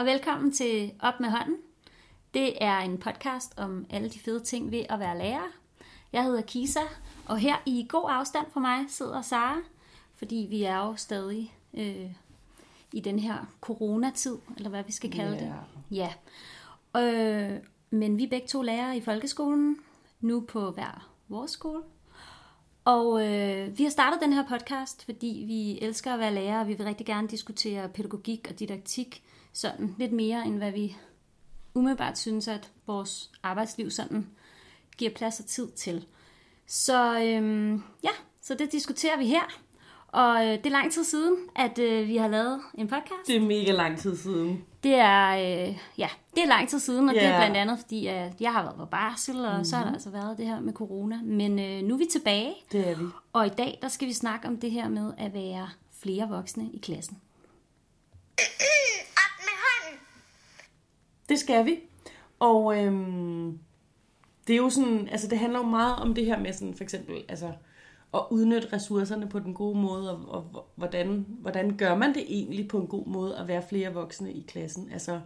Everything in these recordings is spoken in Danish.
og velkommen til Op med hånden. Det er en podcast om alle de fede ting ved at være lærer. Jeg hedder Kisa, og her i god afstand fra mig sidder Sara, fordi vi er jo stadig øh, i den her coronatid, eller hvad vi skal kalde det. Ja. Øh, men vi er begge to lærere i folkeskolen, nu på hver vores skole. Og øh, vi har startet den her podcast, fordi vi elsker at være lærere, og vi vil rigtig gerne diskutere pædagogik og didaktik sådan lidt mere, end hvad vi umiddelbart synes, at vores arbejdsliv sådan giver plads og tid til. Så øhm, ja, så det diskuterer vi her. Og øh, det er lang tid siden, at øh, vi har lavet en podcast. Det er mega lang tid siden. Det er, øh, ja, det er lang tid siden, og yeah. det er blandt andet, fordi at jeg har været på barsel, og mm-hmm. så har der altså været det her med corona. Men øh, nu er vi tilbage. Det er vi. Og i dag, der skal vi snakke om det her med at være flere voksne i klassen. Det skal vi. Og øhm, det er jo sådan, altså det handler jo meget om det her med sådan for eksempel, altså at udnytte ressourcerne på den gode måde, og, og hvordan, hvordan gør man det egentlig på en god måde at være flere voksne i klassen. Altså,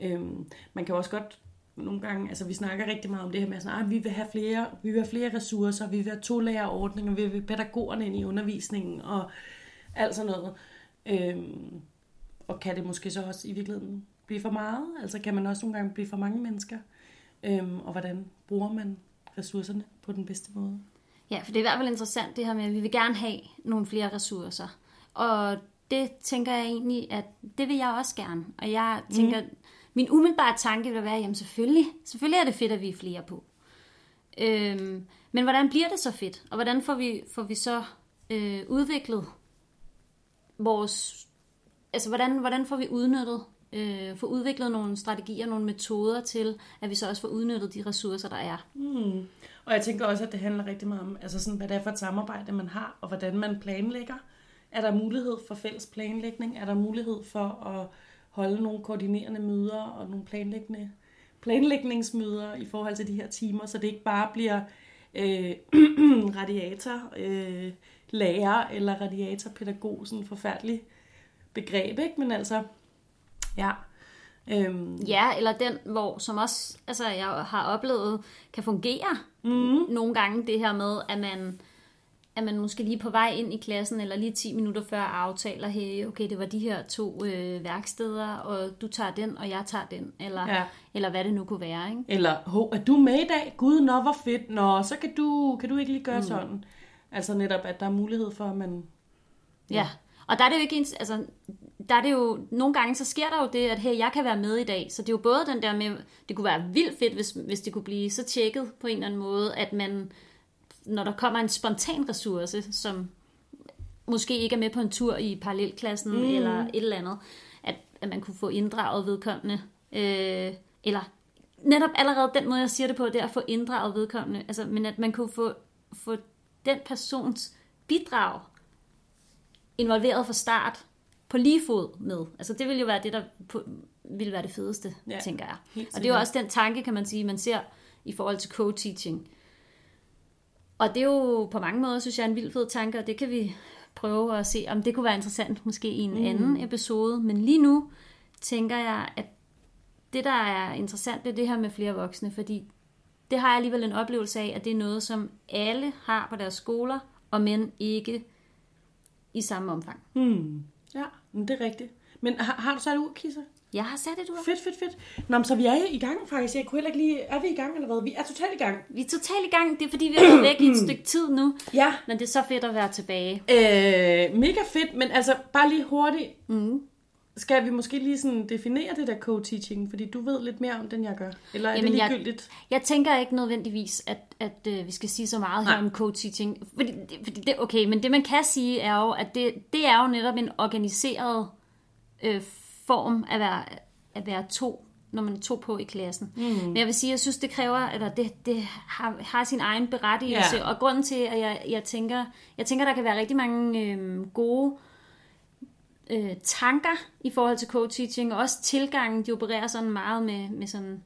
øhm, man kan også godt nogle gange, altså vi snakker rigtig meget om det her med, sådan, at vi vil have flere, vi vil have flere ressourcer, vi vil have to lærerordninger, vi vil have pædagogerne ind i undervisningen, og alt sådan noget. Øhm, og kan det måske så også i virkeligheden blive for meget? Altså kan man også nogle gange blive for mange mennesker? Øhm, og hvordan bruger man ressourcerne på den bedste måde? Ja, for det er i hvert fald interessant det her med, at vi vil gerne have nogle flere ressourcer. Og det tænker jeg egentlig, at det vil jeg også gerne. Og jeg tænker, mm. min umiddelbare tanke vil være, jamen selvfølgelig, selvfølgelig er det fedt, at vi er flere på. Øhm, men hvordan bliver det så fedt? Og hvordan får vi, får vi så øh, udviklet vores... Altså, hvordan, hvordan får vi udnyttet, øh, få udviklet nogle strategier, nogle metoder til, at vi så også får udnyttet de ressourcer, der er? Mm. Og jeg tænker også, at det handler rigtig meget om, altså sådan, hvad det er for et samarbejde, man har, og hvordan man planlægger. Er der mulighed for fælles planlægning? Er der mulighed for at holde nogle koordinerende møder og nogle planlæggende planlægningsmøder i forhold til de her timer, så det ikke bare bliver øh, radiator øh, lærer eller radiatorpædagog, sådan en forfærdelig begreb, ikke? Men altså, ja, Øhm. Ja, eller den, hvor som også altså, jeg har oplevet, kan fungere mm. nogle gange, det her med, at man, at man måske lige på vej ind i klassen, eller lige 10 minutter før aftaler, hey, okay, det var de her to øh, værksteder, og du tager den, og jeg tager den, eller, ja. eller hvad det nu kunne være. Ikke? Eller, Hov, er du med i dag? Gud, nå, hvor fedt. Nå, så kan du, kan du ikke lige gøre mm. sådan. Altså netop, at der er mulighed for, at man... Ja, ja og der er det jo ikke ens, altså, der er det jo, nogle gange så sker der jo det, at hey, jeg kan være med i dag. Så det er jo både den der med, det kunne være vildt fedt, hvis, hvis det kunne blive så tjekket på en eller anden måde, at man, når der kommer en spontan ressource, som måske ikke er med på en tur i parallelklassen mm. eller et eller andet, at, at man kunne få inddraget vedkommende. Øh, eller netop allerede den måde, jeg siger det på, det er at få inddraget vedkommende. Altså, men at man kunne få, få den persons bidrag involveret fra start, på lige fod med. Altså det vil jo være det, der på, vil være det fedeste, ja, tænker jeg. Og det er jo også den tanke, kan man sige, man ser i forhold til co-teaching. Og det er jo på mange måder, synes jeg, en vild fed tanke, og det kan vi prøve at se, om det kunne være interessant måske i en mm. anden episode. Men lige nu tænker jeg, at det, der er interessant, det er det her med flere voksne, fordi det har jeg alligevel en oplevelse af, at det er noget, som alle har på deres skoler, og men ikke i samme omfang. Mm. Ja, men det er rigtigt. Men har, har du sat et ur, Kisse? Jeg har sat et ur. Fedt, fedt, fedt. Nå, men så vi er i gang faktisk. Jeg kunne heller ikke lige... Er vi i gang eller hvad? Vi er totalt i gang. Vi er totalt i gang. Det er fordi, vi har været væk i et stykke tid nu. Ja. Men det er så fedt at være tilbage. Øh, mega fedt, men altså bare lige hurtigt. Mm skal vi måske lige sådan definere det der co-teaching, fordi du ved lidt mere om den, jeg gør? Eller er Jamen, det ligegyldigt? Jeg, jeg tænker ikke nødvendigvis, at, at uh, vi skal sige så meget Nej. her om co-teaching. Fordi, fordi det, okay, men det man kan sige er jo, at det, det er jo netop en organiseret øh, form at være, at være to når man er to på i klassen. Mm. Men jeg vil sige, jeg synes, det kræver, eller det, det har, har sin egen berettigelse, yeah. og grunden til, at jeg, jeg tænker, jeg tænker, der kan være rigtig mange øh, gode øh, tanker i forhold til co-teaching, og også tilgangen, de opererer sådan meget med, med sådan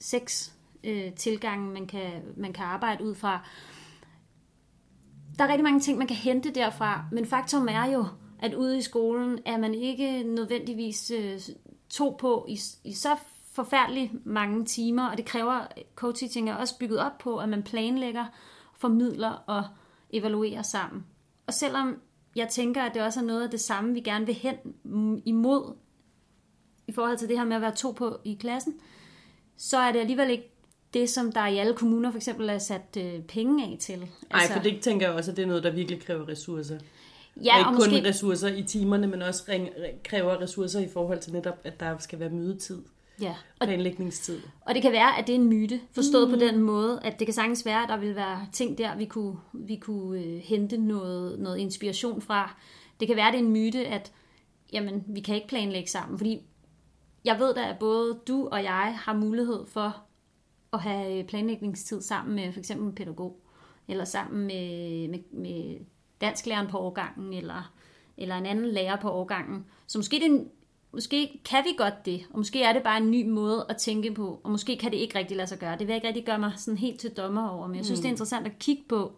seks øh, tilgange, man kan, man kan arbejde ud fra. Der er rigtig mange ting, man kan hente derfra, men faktum er jo, at ude i skolen er man ikke nødvendigvis øh, to på i, i så forfærdeligt mange timer, og det kræver, co-teaching er også bygget op på, at man planlægger, formidler og evaluerer sammen. Og selvom jeg tænker, at det også er noget af det samme, vi gerne vil hen imod, i forhold til det her med at være to på i klassen, så er det alligevel ikke det, som der i alle kommuner for eksempel er sat øh, penge af til. Nej, altså, for det tænker jeg også, at det er noget, der virkelig kræver ressourcer. Ja, og ikke og kun måske, ressourcer i timerne, men også kræver ressourcer i forhold til netop, at der skal være mødetid, ja. og, planlægningstid. og det kan være, at det er en myte, forstået mm. på den måde, at det kan sagtens være, at der vil være ting der, vi kunne, vi kunne øh, hente noget, noget inspiration fra. Det kan være, at det er en myte, at jamen, vi kan ikke planlægge sammen, fordi jeg ved da, at både du og jeg har mulighed for at have planlægningstid sammen med for eksempel en pædagog, eller sammen med, med, med dansklæreren på årgangen, eller, eller en anden lærer på årgangen. Så måske, det, er en- måske kan vi godt det, og måske er det bare en ny måde at tænke på, og måske kan det ikke rigtig lade sig gøre. Det vil jeg ikke rigtig gøre mig sådan helt til dommer over, men jeg synes, mm. det er interessant at kigge på,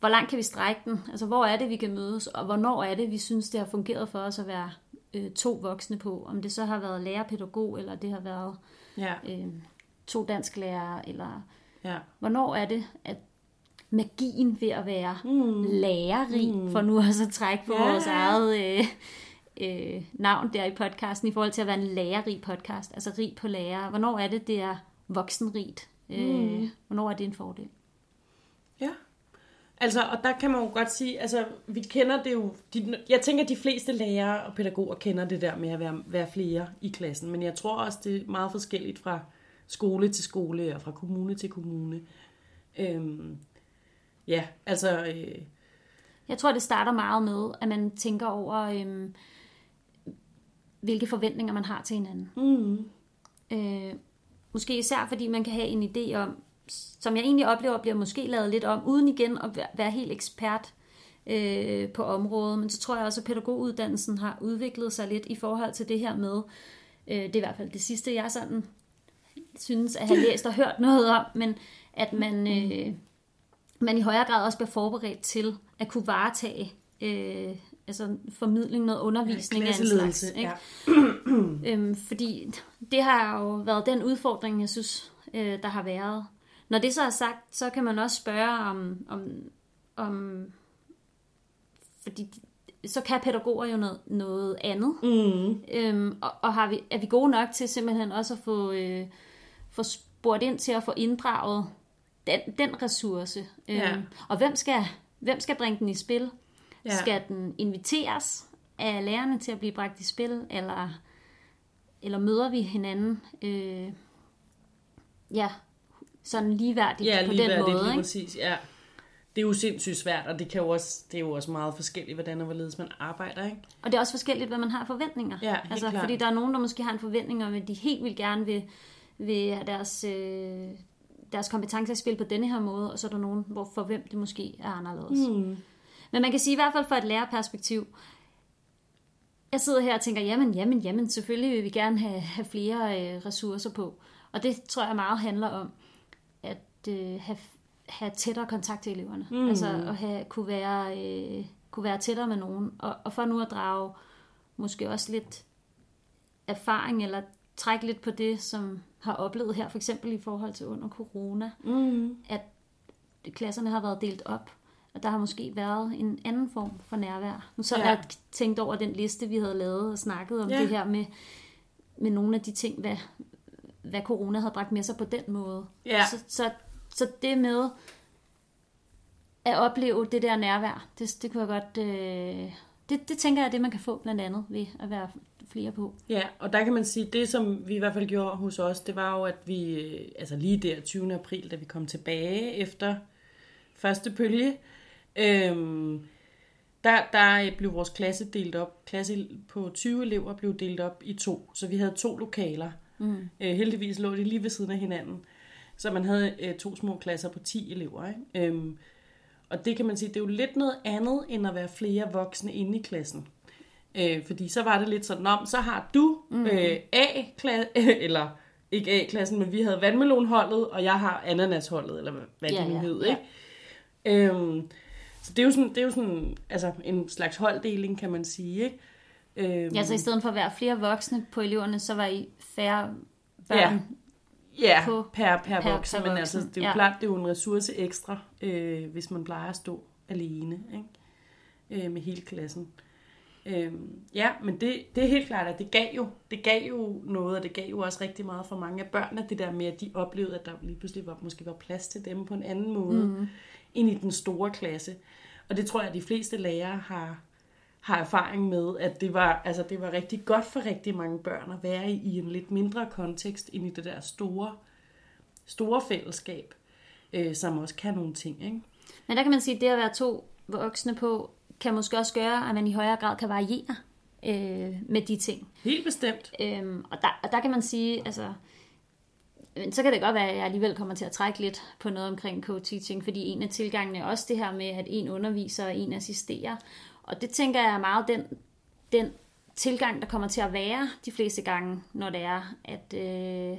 hvor langt kan vi strække den? Altså, hvor er det, vi kan mødes, og hvornår er det, vi synes, det har fungeret for os at være øh, to voksne på? Om det så har været lærer-pædagog, eller det har været Ja, øh, to dansklærere, eller ja. hvornår er det, at magien ved at være mm. lærerig, mm. for nu også at trække på Ja. vores eget øh, øh, navn der i podcasten, i forhold til at være en lærerig podcast, altså rig på lærer. Hvornår er det, det er voksenrigt? Øh, hvornår er det en fordel? Ja. Altså, og der kan man jo godt sige, altså, vi kender det jo, de, jeg tænker, at de fleste lærere og pædagoger kender det der med at være, være flere i klassen, men jeg tror også, det er meget forskelligt fra skole til skole og fra kommune til kommune. Øhm, ja, altså, øh, Jeg tror, det starter meget med, at man tænker over, øhm, hvilke forventninger man har til hinanden. mm, Øh, måske især fordi man kan have en idé om, som jeg egentlig oplever, bliver måske lavet lidt om, uden igen at være- helt ekspert øh, på området. Men så tror jeg også, at pædagoguddannelsen har udviklet sig lidt i forhold til det her med, øh, det er i hvert fald det sidste, jeg sådan synes at have læst og hørt noget om, men at man, øh, man i højere grad også bliver forberedt til at kunne varetage øh, altså formidling, noget undervisning af en slags. Ikke? ja. Øhm, fordi det har jo været den udfordring, jeg synes, øh, der har været. Når det så er sagt, så kan man også spørge om, om, om fordi så kan pædagoger jo noget, noget andet. Mm, Øhm, og og har vi, er vi gode nok til simpelthen også at få, øh, få spurgt ind til at få inddraget den, den ressource? Øhm, Ja. Og hvem skal, hvem skal bringe den i spil? Ja. Skal den inviteres af lærerne til at blive bragt i spil, eller, eller møder vi hinanden øh, ja, sådan ligeværdigt ja, på lige den måde? lige Ikke? præcis, ja. Det er jo sindssygt svært, og det, kan jo også, det er jo også meget forskelligt, hvordan og hvorledes man arbejder, ikke? Og det er også forskelligt, hvad man har forventninger. Ja, altså, klart. Fordi der er nogen, der måske har en forventning om, at de helt vil gerne vil, vil have deres, øh, deres kompetencer i spil på denne her måde, og så er der nogen, hvor for hvem det måske er anderledes. Mm. Men man kan sige i hvert fald fra et lærerperspektiv, jeg sidder her og tænker, jamen, jamen, jamen, selvfølgelig vil vi gerne have, have flere øh, ressourcer på. Og det tror jeg meget handler om, at øh, have, have tættere kontakt til eleverne. Mm. Altså at have, kunne, være, øh, kunne være tættere med nogen. Og, og for nu at drage måske også lidt erfaring, eller trække lidt på det, som har oplevet her, for eksempel i forhold til under corona, Mm. at klasserne har været delt op, og der har måske været en anden form for nærvær. Nu så Ja. jeg tænkt over den liste, vi havde lavet og snakket om Ja. det her med, med nogle af de ting, hvad, hvad corona havde bragt med sig på den måde. Ja. Så, så, så det med at opleve det der nærvær, det, det kunne jeg godt... Øh, det, det tænker jeg er det, man kan få blandt andet ved at være flere på. Ja, og der kan man sige, det som vi i hvert fald gjorde hos os, det var jo, at vi, øh, altså lige der 20. april, da vi kom tilbage efter første bølge, øhm, der, der blev vores klasse delt op. Klasse på 20 elever blev delt op i to, så vi havde to lokaler. Mm. Øh, heldigvis lå de lige ved siden af hinanden. Så man havde øh, to små klasser på 10 elever. Ikke? Øhm, og det kan man sige, det er jo lidt noget andet, end at være flere voksne inde i klassen. Øh, fordi så var det lidt sådan, om så har du øh, A-klasse, eller ikke A-klassen, men vi havde vandmelonholdet, og jeg har ananasholdet, eller hvad, Ja, det nu ja, hed. ja. Ikke? Øhm, så det er jo sådan, det er jo sådan altså en slags holddeling, kan man sige. Ikke? Øhm, Ja, så i stedet for at være flere voksne på eleverne, så var I færre børn. Ja. Ja, på- per, per, per- voksen, per men altså, det er jo ja. klart, det er jo en ressource ekstra, øh, hvis man plejer at stå alene ikke? Øh, med hele klassen. Øh, ja, men det, det er helt klart, at det gav, jo, det gav jo noget, og det gav jo også rigtig meget for mange af børnene, det der med, at de oplevede, at der lige pludselig var, måske var plads til dem på en anden måde, mm. End i den store klasse. Og det tror jeg, at de fleste lærere har, har erfaring med, at det var, altså det var rigtig godt for rigtig mange børn at være i, i en lidt mindre kontekst, end i det der store, store fællesskab, øh, som også kan nogle ting. Ikke? Men der kan man sige, at det at være to voksne på, kan måske også gøre, at man i højere grad kan variere øh, med de ting. Helt bestemt. Øhm, og, der, og der kan man sige, altså, men så kan det godt være, at jeg alligevel kommer til at trække lidt på noget omkring co-teaching, fordi en af tilgangene er også det her med, at en underviser og en assisterer. Og det tænker jeg er meget den, den tilgang, der kommer til at være de fleste gange, når det er, at øh,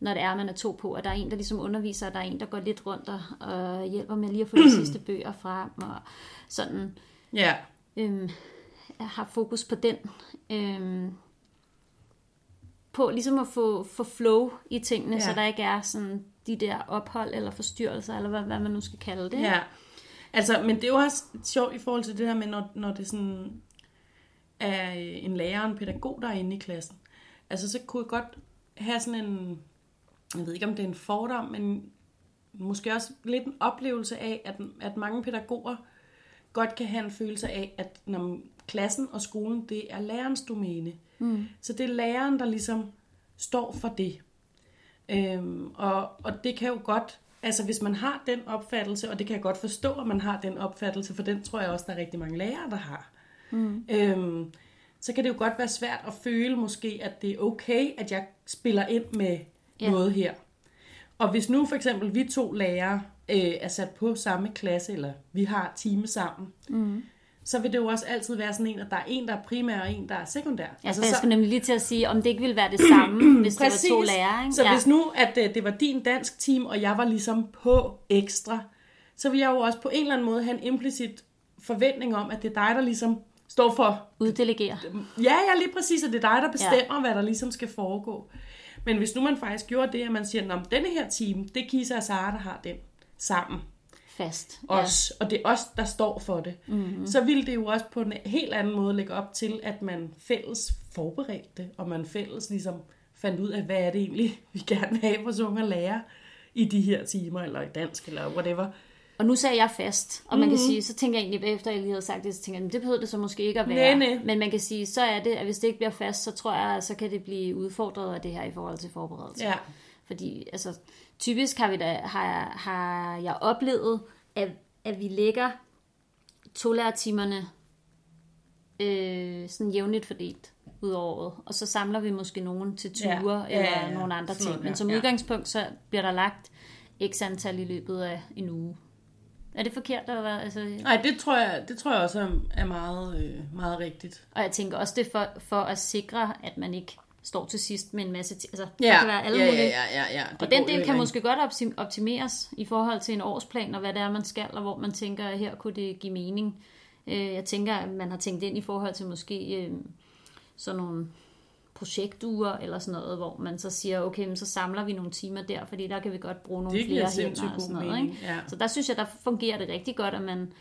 når det er, man er to på, at der er en, der ligesom underviser, og der er en, der går lidt rundt og, og hjælper med lige at få de sidste bøger frem, og sådan Ja, øhm, har fokus på den. Øhm, på ligesom at få, få flow i tingene, Ja. så der ikke er sådan de der ophold eller forstyrrelser, eller hvad, hvad man nu skal kalde det. ja. Altså, men det er jo også sjovt i forhold til det her med, når, når det sådan er øh, en lærer og en pædagog, der er inde i klassen. Altså, så kunne jeg godt have sådan en, jeg ved ikke om det er en fordom, men måske også lidt en oplevelse af, at, at mange pædagoger godt kan have en følelse af, at når klassen og skolen, det er lærerens domæne. Mm. Så det er læreren, der ligesom står for det. Øhm, og, og det kan jo godt, altså hvis man har den opfattelse, og det kan jeg godt forstå, at man har den opfattelse, for den tror jeg også, der er rigtig mange lærere, der har. Mm. Øhm, så kan det jo godt være svært at føle måske, at det er okay, at jeg spiller ind med Ja. noget her. Og hvis nu for eksempel vi to lærere øh, er sat på samme klasse, eller vi har time sammen, mm. Så vil det jo også altid være sådan en, at der er en, der er primær, og en, der er sekundær. Altså, jeg skulle nemlig lige til at sige, om det ikke ville være det samme, hvis det var to lærere. Ikke? Så hvis nu, at øh, det var din dansk team, og jeg var ligesom på ekstra, så vil jeg jo også på en eller anden måde have en implicit forventning om, at det er dig, der ligesom står for Uddelegere. Ja, ja, lige præcis, og det er dig, der bestemmer, ja. hvad der ligesom skal foregå. Men hvis nu man faktisk gjorde det, at man siger, at denne her team, det er Kisa og Sara, der har den sammen. Fast. Os, ja. Og det er os, der står for det. Mm-hmm. Så ville det jo også på en helt anden måde lægge op til, at man fælles forberedte det, og man fælles ligesom fandt ud af, hvad er det egentlig, vi gerne vil have vores unge at lære i de her timer, eller i dansk, eller whatever. Og nu sagde jeg fast, og man kan sige, så tænker jeg egentlig, efter jeg lige havde sagt det, så tænker jeg, "Men det behøver det så måske ikke at være. Nej, nej. Men man kan sige, så er det, at hvis det ikke bliver fast, så tror jeg, så kan det blive udfordret af det her i forhold til forberedelse. Ja. Fordi altså, typisk har, vi da, har, har jeg oplevet, at, at vi lægger tolærertimerne øh, sådan jævnligt fordelt ud over året. Og så samler vi måske nogen til ture Ja. eller ja, ja. nogle andre ting. Men som Ja. udgangspunkt, så bliver der lagt x antal i løbet af en uge. Er det forkert, eller hvad? Altså, Nej, det tror jeg, det tror jeg også er, er meget, øh, meget rigtigt. og jeg tænker også, det er for, for at sikre, at man ikke står til sidst med en masse... Altså, Ja, der kan være alle ja, mulige... ja, ja, ja, ja. Det Og den del kan måske godt optim- optimeres i forhold til en årsplan, og hvad det er, man skal, og hvor man tænker, at her kunne det give mening. Øh, Jeg tænker, at man har tænkt ind i forhold til måske øh, sådan nogle projektuger eller sådan noget, hvor man så siger, okay, men så samler vi nogle timer der, fordi der kan vi godt bruge nogle Det flere hænder og sådan noget. mening, Ikke? ja. Så der synes jeg, der fungerer det rigtig godt, at man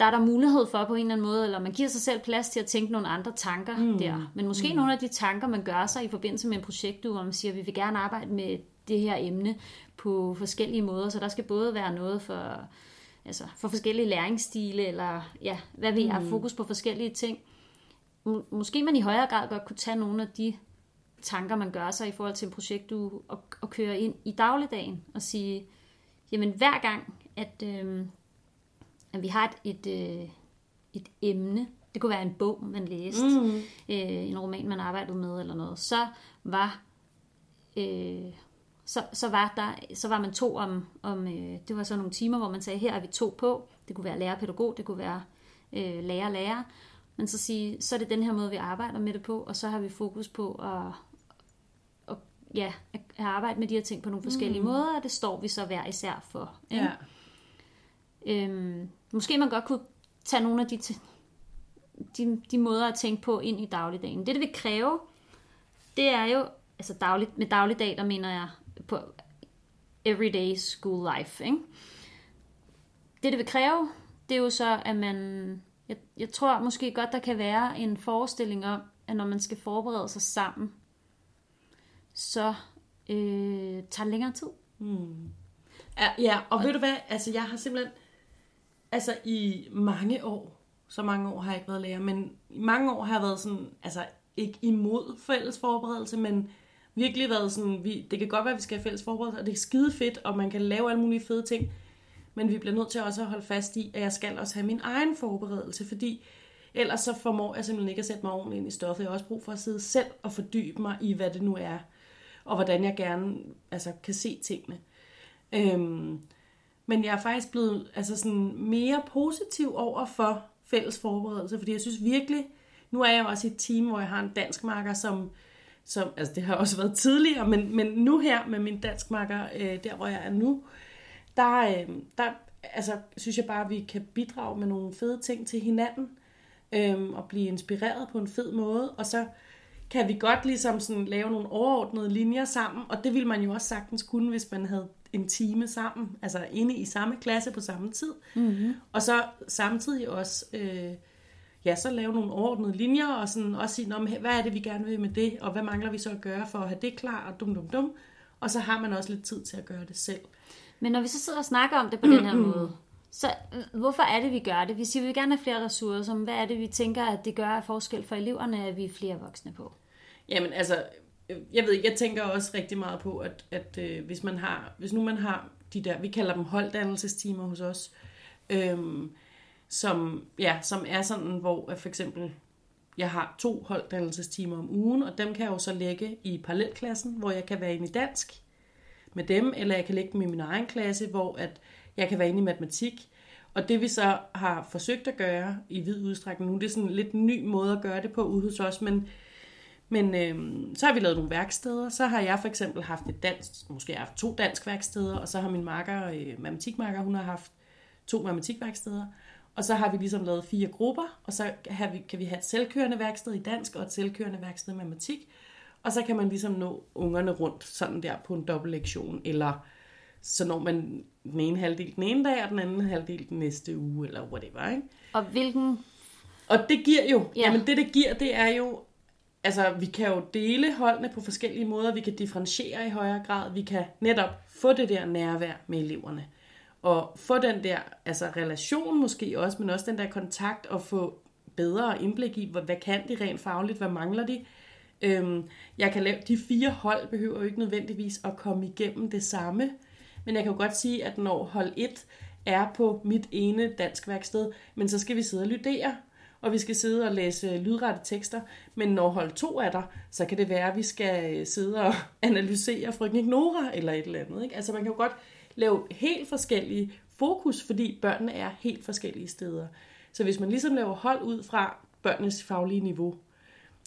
der er der mulighed for på en eller anden måde, eller man giver sig selv plads til at tænke nogle andre tanker mm. der. Men måske mm. nogle af de tanker, man gør sig i forbindelse med en projektuge, hvor man siger, at vi vil gerne arbejde med det her emne på forskellige måder, så der skal både være noget for, altså, for forskellige læringsstile, eller ja, hvad vi har fokus på forskellige ting. Må- Måske man i højere grad godt kunne tage nogle af de tanker, man gør sig i forhold til en projektuge, og, og køre ind i dagligdagen, og sige, jamen hver gang, at, øh, at vi har et, et, øh, et emne, det kunne være en bog, man læste, mm. øh, en roman, man arbejdede med eller noget, så var øh, så, så, var der, så var man to om, om øh, det var så nogle timer, hvor man sagde, her er vi to på, det kunne være lærer pædagog, det kunne være øh, lærer lærer, men så sige, så er det den her måde, vi arbejder med det på, og så har vi fokus på at, at, ja, at arbejde med de her ting på nogle forskellige mm. måder, og det står vi så hver især for. Ikke? Ja. Øhm, måske man godt kunne tage nogle af de, de, de måder at tænke på ind i dagligdagen. Det, det vil kræve, det er jo, altså dagligt, med dagligdag, der mener jeg på everyday school life. Ikke? Det, det vil kræve, det er jo så, at man, jeg, jeg tror måske godt, der kan være en forestilling om, at når man skal forberede sig sammen, så øh, tager det længere tid. Ja, ja, og ved du hvad, altså jeg har simpelthen, altså i mange år, så mange år har jeg ikke været lærer, men i mange år har jeg været sådan, altså ikke imod fælles forberedelse, men virkelig været sådan, vi, det kan godt være, at vi skal have fælles forberedelse, og det er skide fedt, og man kan lave alle mulige fede ting, men vi bliver nødt til også at holde fast i, at jeg skal også have min egen forberedelse, fordi ellers så formår jeg simpelthen ikke at sætte mig ordentligt ind i stoffet. Jeg har også brug for at sidde selv og fordybe mig i, hvad det nu er, og hvordan jeg gerne altså, kan se tingene. Øhm, men jeg er faktisk blevet altså sådan mere positiv over for fælles forberedelse, fordi jeg synes virkelig, nu er jeg også i et team, hvor jeg har en dansk marker, som, som altså det har også været tidligere, men, men nu her med min dansk marker, øh, der hvor jeg er nu, der, øh, der altså, synes jeg bare, at vi kan bidrage med nogle fede ting til hinanden, øh, og blive inspireret på en fed måde, og så kan vi godt ligesom sådan lave nogle overordnede linjer sammen, og det ville man jo også sagtens kunne, hvis man havde en time sammen, altså inde i samme klasse på samme tid. Mm-hmm. Og så samtidig også, øh, ja, så lave nogle overordnede linjer, og sådan også sige, om, hvad er det, vi gerne vil med det, og hvad mangler vi så at gøre for at have det klar, og dum dum dum. Og så har man også lidt tid til at gøre det selv. Men når vi så sidder og snakker om det på den her måde, så øh, hvorfor er det, vi gør det? Vi siger, vi vil gerne have flere ressourcer, men hvad er det, vi tænker, at det gør af forskel for eleverne, at vi er flere voksne på? Jamen altså, Øh, jeg ved ikke, jeg tænker også rigtig meget på, at, at øh, hvis man har, hvis nu man har de der, vi kalder dem holddannelsestimer hos os, øhm, som, ja, som er sådan, hvor for eksempel, jeg har to holddannelsestimer om ugen, og dem kan jeg jo så lægge i parallelklassen, hvor jeg kan være inde i dansk med dem, eller jeg kan lægge dem i min egen klasse, hvor at jeg kan være inde i matematik. Og det vi så har forsøgt at gøre i vid udstrækning nu, det er sådan en lidt ny måde at gøre det på ude hos os, men men øhm, så har vi lavet nogle værksteder. Så har jeg for eksempel haft et dansk, måske har haft to dansk værksteder, og så har min marker, øh, matematikmarker, hun har haft to matematikværksteder. Og så har vi ligesom lavet fire grupper, og så har vi, kan vi have et selvkørende værksted i dansk og et selvkørende værksted i matematik. Og så kan man ligesom nå ungerne rundt sådan der på en dobbelt lektion, eller så når man den ene halvdel den ene dag, og den anden halvdel den næste uge, eller whatever, ikke? Og hvilken... Og det giver jo, ja. jamen det det giver, det er jo, altså vi kan jo dele holdene på forskellige måder, vi kan differentiere i højere grad, vi kan netop få det der nærvær med eleverne, og få den der altså relation måske også, men også den der kontakt, og få bedre indblik i, hvad, hvad kan de rent fagligt, hvad mangler de. Øhm, jeg kan lave, de fire hold behøver jo ikke nødvendigvis at komme igennem det samme, men jeg kan jo godt sige, at når hold 1 er på mit ene dansk værksted, men så skal vi sidde og lydere, og vi skal sidde og læse øh, lydrette tekster. Men når hold 2 er der, så kan det være, at vi skal øh, sidde og analysere frygten Ignora eller et eller andet. Ikke? Altså man kan jo godt lave helt forskellige fokus, fordi børnene er helt forskellige steder. Så hvis man ligesom laver hold ud fra børnenes faglige niveau,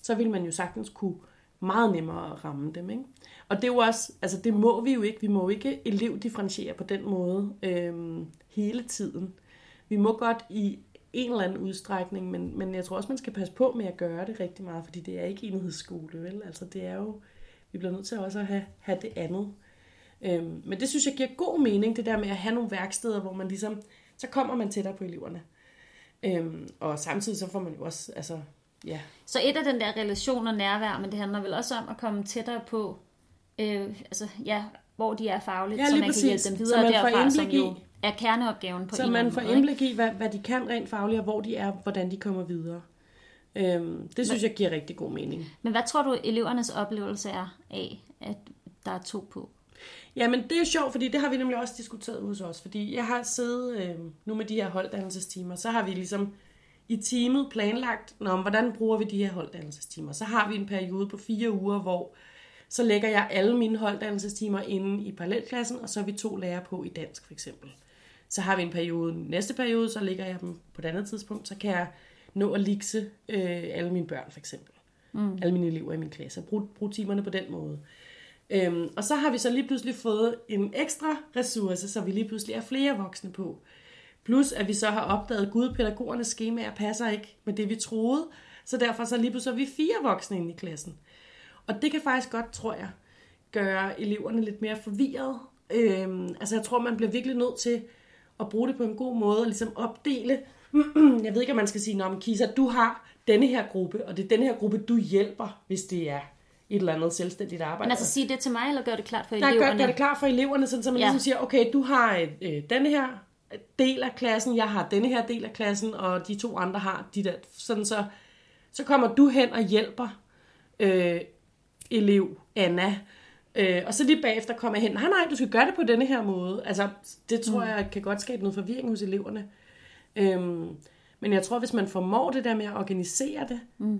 så vil man jo sagtens kunne meget nemmere ramme dem. Ikke? Og det er jo også, altså det må vi jo ikke, vi må jo ikke elevdifferentiere på den måde øhm, hele tiden. Vi må godt i en eller anden udstrækning, men, men jeg tror også, man skal passe på med at gøre det rigtig meget, fordi det er ikke enhedsskole, vel? Altså det er jo, vi bliver nødt til også at have, have det andet. Øhm, men det synes jeg giver god mening, det der med at have nogle værksteder, hvor man ligesom, så kommer man tættere på eleverne. Øhm, og samtidig så får man jo også, altså, ja, Så et af den der relation og nærvær, men det handler vel også om at komme tættere på, øh, altså ja, hvor de er fagligt, Ja, så man kan præcis. hjælpe dem Så videre man derfra, som jo i- er kerneopgaven på Så en man får måde, indblik i, hvad, hvad de kan rent fagligt, og hvor de er, hvordan de kommer videre. Øhm, det synes jeg giver rigtig god mening. Men hvad tror du, elevernes oplevelse er af, at der er to på? Jamen, det er jo sjovt, fordi det har vi nemlig også diskuteret hos os. Fordi jeg har siddet øh, nu med de her holddannelsestimer, så har vi ligesom i teamet planlagt, Nå, hvordan bruger vi de her holddannelsestimer. Så har vi en periode på fire uger, hvor så lægger jeg alle mine holddannelsestimer inde i parallelklassen, og så er vi to lærere på i dansk for eksempel. Så har vi en periode, næste periode, så lægger jeg dem på et andet tidspunkt, så kan jeg nå at likse øh, alle mine børn for eksempel. Mm. Alle mine elever i min klasse, og bruge, bruge timerne på den måde. Øhm, og så har vi så lige pludselig fået en ekstra ressource, så vi lige pludselig er flere voksne på. Plus at vi så har opdaget, at gud, pædagogernes skemaer passer ikke med det, vi troede. Så derfor så lige pludselig er vi fire voksne inde i klassen. Og det kan faktisk godt, tror jeg, gøre eleverne lidt mere forvirret. Øhm, altså jeg tror, man bliver virkelig nødt til at bruge det på en god måde, og ligesom opdele. jeg ved ikke, om man skal sige, om Kisa, du har denne her gruppe, og det er denne her gruppe, du hjælper, hvis det er et eller andet selvstændigt arbejde. Men altså sige det til mig, eller gør det klart for Nej, eleverne? gør, gør det klart for eleverne, sådan, så man ja. ligesom siger, okay, du har øh, denne her del af klassen, jeg har denne her del af klassen, og de to andre har de der. Sådan så, så kommer du hen og hjælper øh, elev Anna, øh, og så lige bagefter kommer jeg hen, nej nej, du skal gøre det på denne her måde. Altså, det tror mm. jeg kan godt skabe noget forvirring hos eleverne. Øhm, men jeg tror, hvis man formår det der med at organisere det, mm.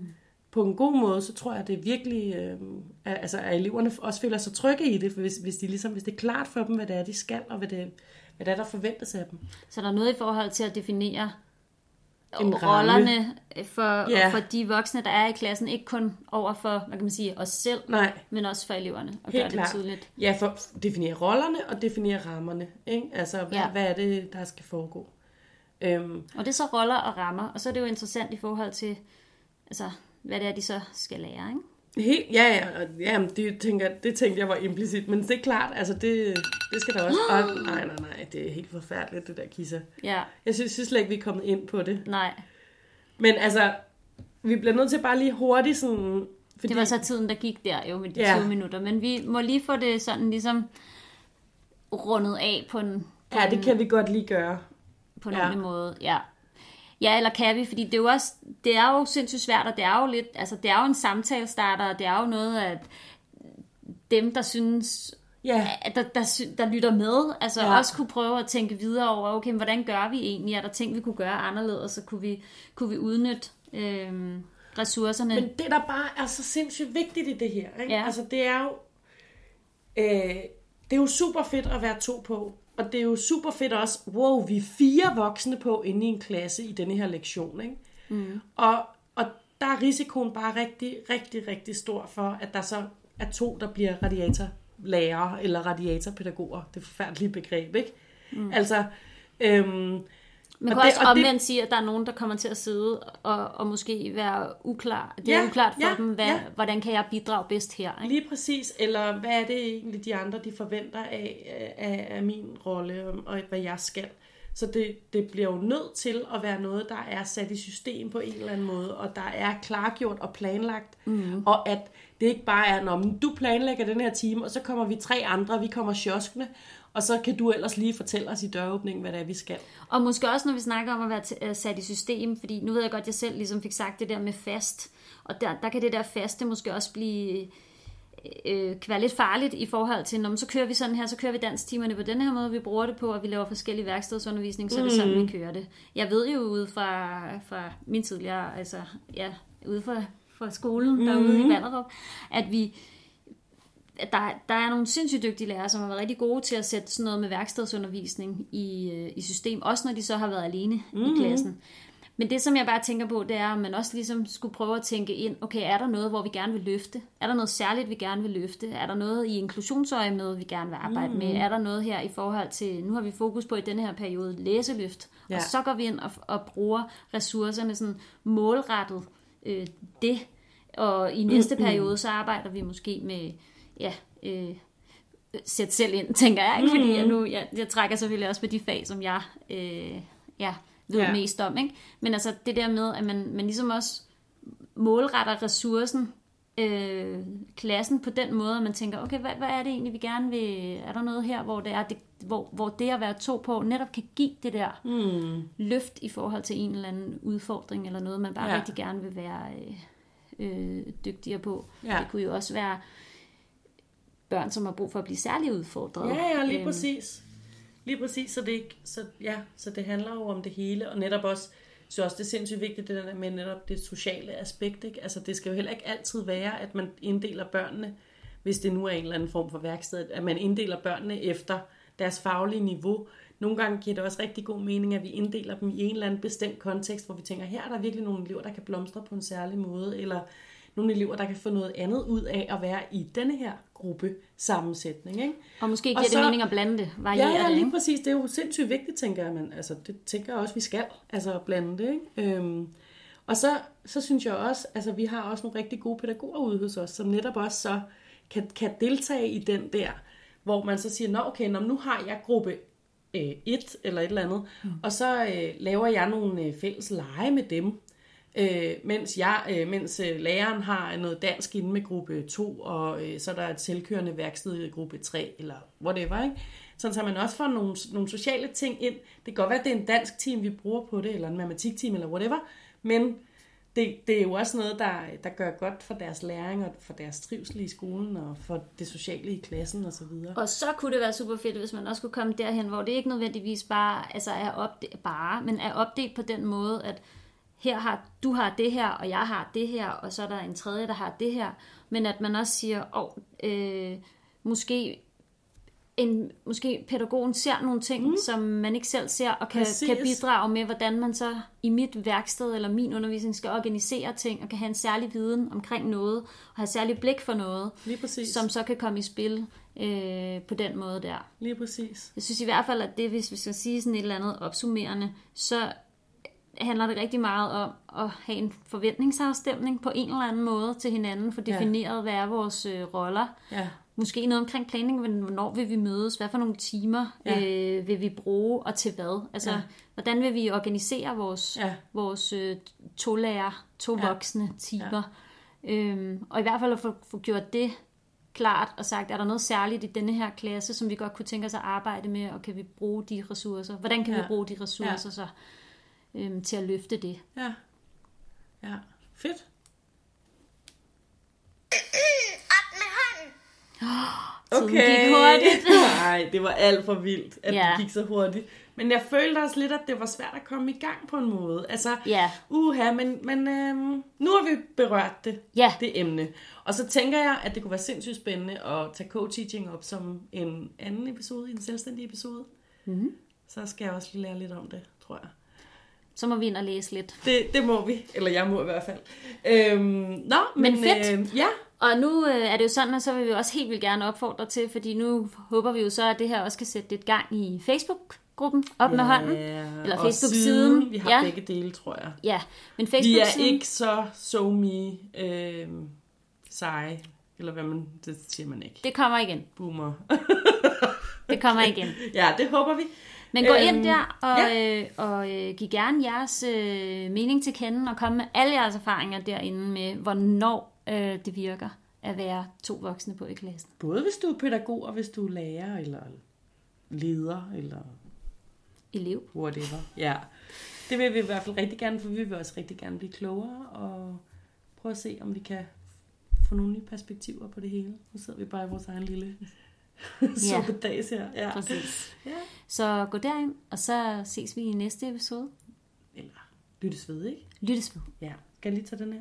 på en god måde, så tror jeg, det er virkelig, øh, altså, at eleverne også føler sig trygge i det, for hvis, hvis, de ligesom, hvis det er klart for dem, hvad det er, de skal, og hvad det, hvad det er, der forventes af dem. Så der er noget i forhold til at definere En rollerne for, Ja. for de voksne, der er i klassen, ikke kun over for, hvad kan man sige, os selv, Nej, men også for eleverne, og Helt gøre det klart. tydeligt. ja, for at definere rollerne og definere rammerne. Ikke? Altså, hvad, ja. hvad er det, der skal foregå? Øhm, Og det er så roller og rammer, og så er det jo interessant i forhold til, altså, hvad det er, de så skal lære, ikke? Helt, ja, ja, og- ja men det, tænker, det tænkte jeg var implicit, men det er klart, altså det, det skal der også. Og, nej, nej, nej, det er helt forfærdeligt, det der kisser. Ja, Jeg synes, synes slet ikke, vi er kommet ind på det. nej. Men altså, vi bliver nødt til bare lige hurtigt sådan... Fordi, Det var så tiden, der gik der jo med de Ja. 20 minutter, men vi må lige få det sådan ligesom rundet af på en, på Ja, det kan vi godt lige gøre. på en Ja. ordentlig måde. Ja. Ja, eller kan vi? Fordi det er jo også, det er jo sindssygt svært, og det er jo lidt, altså det er jo en samtalestarter, og det er jo noget, at dem, der synes, Ja, at der, der, der lytter med, altså ja. Også kunne prøve at tænke videre over, okay, hvordan gør vi egentlig? Er der ting, vi kunne gøre anderledes, så kunne vi, kunne vi udnytte øhm, ressourcerne? men det, der bare er så sindssygt vigtigt i det her, ikke? Ja. altså det er jo... Øh, det er jo super fedt at være to på, og det er jo super fedt også, wow, vi er fire voksne på inde i en klasse i denne her lektion, ikke? Mm. Og, og der er risikoen bare rigtig, rigtig, rigtig stor for, at der så er to, der bliver radiatorlærere eller radiatorpædagoger. Det er forfærdelige begreb, ikke? Mm. Altså, øhm, Man Og kan det- også og det- omvendt sige, at der er nogen, der kommer til at sidde og, og måske være uklar. Det er Ja, uklart for ja, dem, hvad, ja. hvordan kan jeg bidrage bedst her? Ikke? Lige præcis, eller hvad er det egentlig, de andre de forventer af, af, af min rolle, og, og hvad jeg skal. Så det, det bliver jo nødt til at være noget, der er sat i system på en eller anden måde, og der er klargjort og planlagt, mm. og at det ikke bare er, når du planlægger den her time, og så kommer vi tre andre, vi kommer sjoskende, og så kan du ellers lige fortælle os i døråbningen, hvad det er, vi skal. Og måske også, når vi snakker om at være øh, sat i system, fordi nu ved jeg godt, at jeg selv ligesom fik sagt det der med fast, og der, der kan det der faste måske også blive øh, kan være lidt farligt i forhold til, når så kører vi sådan her, så kører vi dansktimerne på den her måde, vi bruger det på, og vi laver forskellige værkstedsundervisning, så er det sådan, vi kører det. Jeg ved jo ude fra, fra min tidligere, altså ja, ude fra, fra skolen mm. derude i Ballerup, at vi der, der er nogle sindssygt dygtige lærere, som har været rigtig gode til at sætte sådan noget med værkstedsundervisning i, øh, i system, også når de så har været alene mm. i klassen. Men det, som jeg bare tænker på, det er, at man også ligesom skulle prøve at tænke ind, okay, er der noget, hvor vi gerne vil løfte? Er der noget særligt, vi gerne vil løfte? Er der noget i inklusionsøje med, vi gerne vil arbejde mm. med? Er der noget her i forhold til, nu har vi fokus på i denne her periode, læseløft, ja. Og så går vi ind og, og bruger ressourcerne sådan målrettet øh, det, og i næste periode, så arbejder vi måske med, ja, øh, sæt selv ind, tænker jeg, ikke? fordi jeg nu, jeg, jeg trækker selvfølgelig også på de fag, som jeg øh, ja, ved ja. Mest om, ikke? men altså det der med, at man, man ligesom også målretter ressourcen, øh, klassen på den måde, at man tænker, okay, hvad, hvad er det egentlig, vi gerne vil, er der noget her, hvor det er, det, hvor, hvor det at være to på, netop kan give det der Mm. løft i forhold til en eller anden udfordring, eller noget, man bare ja. Rigtig gerne vil være øh, øh, dygtigere på. Ja. Det kunne jo også være børn, som har brug for at blive særligt udfordret. Ja, ja, lige Øhm, præcis. Lige præcis, så det, ikke, så, ja, så det handler jo om det hele, og netop også, så også det er sindssygt vigtigt, det der med netop det sociale aspekt, ikke? Altså det skal jo heller ikke altid være, at man inddeler børnene, hvis det nu er en eller anden form for værksted, at man inddeler børnene efter deres faglige niveau. Nogle gange giver det også rigtig god mening, at vi inddeler dem i en eller anden bestemt kontekst, hvor vi tænker, her er der virkelig nogle elever, der kan blomstre på en særlig måde, eller nogle elever, der kan få noget andet ud af at være i denne her gruppe sammensætning. Ikke? Og måske Og giver det så- mening at blande det, variere Ja, ja, det, lige præcis. Det er jo sindssygt vigtigt, tænker jeg. Men altså, det tænker jeg også, vi skal. Altså, blande det, ikke? Øhm, og så, så synes jeg også, altså, vi har også nogle rigtig gode pædagoger ude hos os, som netop også så kan, kan deltage i den der, hvor man så siger, nå okay, nå, nu har jeg gruppe øh, 1 eller et eller andet, mm. og så øh, laver jeg nogle øh, fælles lege med dem, øh, mens, jeg, øh, mens øh, læreren har noget dansk inde med gruppe 2, og øh, så er der et selvkørende værksted i gruppe 3, eller whatever, ikke? Sådan så man også får nogle, nogle sociale ting ind. Det kan godt være, at det er en dansk team, vi bruger på det, eller en matematikteam, eller whatever, men det, det er jo også noget, der, der gør godt for deres læring, og for deres trivsel i skolen, og for det sociale i klassen osv. Og så kunne det være super fedt, hvis man også kunne komme derhen, hvor det ikke nødvendigvis bare altså er opdelt, bare, men er opdelt på den måde, at her har du har det her, og jeg har det her, og så er der en tredje, der har det her. Men at man også siger, åh, øh, måske en, måske pædagogen ser nogle ting, mm. som man ikke selv ser, og kan, Præcis. kan bidrage med, hvordan man så i mit værksted eller min undervisning skal organisere ting, og kan have en særlig viden omkring noget, og have særlig blik for noget, som så kan komme i spil øh, på den måde der. Lige præcis. Jeg synes i hvert fald, at det, hvis vi skal sige sådan et eller andet opsummerende, så handler det rigtig meget om at have en forventningsafstemning på en eller anden måde til hinanden, for Ja. defineret, hvad er vores øh, roller. Ja. Måske noget omkring planning, men hvornår vil vi mødes, hvad for nogle timer Ja. ja. øh, vil vi bruge, og til hvad? Altså, Ja. ja. hvordan vil vi organisere vores, Ja. vores øh, to lærer, to Ja. ja. voksne timer? Ja. Øhm, og i hvert fald at få, få gjort det klart og sagt, er der noget særligt i denne her klasse, som vi godt kunne tænke os at arbejde med, og kan vi bruge de ressourcer? Hvordan kan Ja. vi bruge de ressourcer så øhm, til at løfte det? Ja. Ja. Fedt. Op med hånden. Tiden gik hurtigt. Nej, det var alt for vildt, at Ja. det gik så hurtigt. Men jeg følte også lidt, at det var svært at komme i gang på en måde. Altså, Ja. uha, men, men øhm, nu har vi berørt det, Ja. det emne. Og så tænker jeg, at det kunne være sindssygt spændende at tage co-teaching op som en anden episode, en selvstændig episode. Mm-hmm. Så skal jeg også lige lære lidt om det, tror jeg. Så må vi ind og læse lidt. Det, det må vi, eller jeg må i hvert fald. Øhm, nå, men, Men fedt. Øh, ja, Og nu øh, er det jo sådan, at så vil vi også helt vildt gerne opfordre til, fordi nu håber vi jo så, at det her også kan sætte lidt gang i Facebook-gruppen op med hånden. Eller Facebook-siden. siden, Vi har Ja. begge dele, tror jeg. Ja, men Vi Facebook-siden... er ikke så so me øh, seje, eller hvad man, det siger man ikke. Det kommer igen. Boomer. Det kommer igen. ja, det håber vi. Men gå Øhm, ind der og, ja. øh, og øh, giv gerne jeres øh, mening til kende og komme med alle jeres erfaringer derinde med, hvornår øh, det virker at være to voksne på i klassen. Både hvis du er pædagog, og hvis du er lærer, eller leder, eller Elev. whatever. Ja, det vil vi i hvert fald rigtig gerne, for vi vil også rigtig gerne blive klogere, og prøve at se, om vi kan få nogle nye perspektiver på det hele. Nu sidder vi bare i vores egen lille suppedags her. Ja. Præcis. Ja. Så gå derind, og så ses vi i næste episode. Eller lyttes ved, ikke? Lyttes ved. Ja. Skal jeg lige tage den her?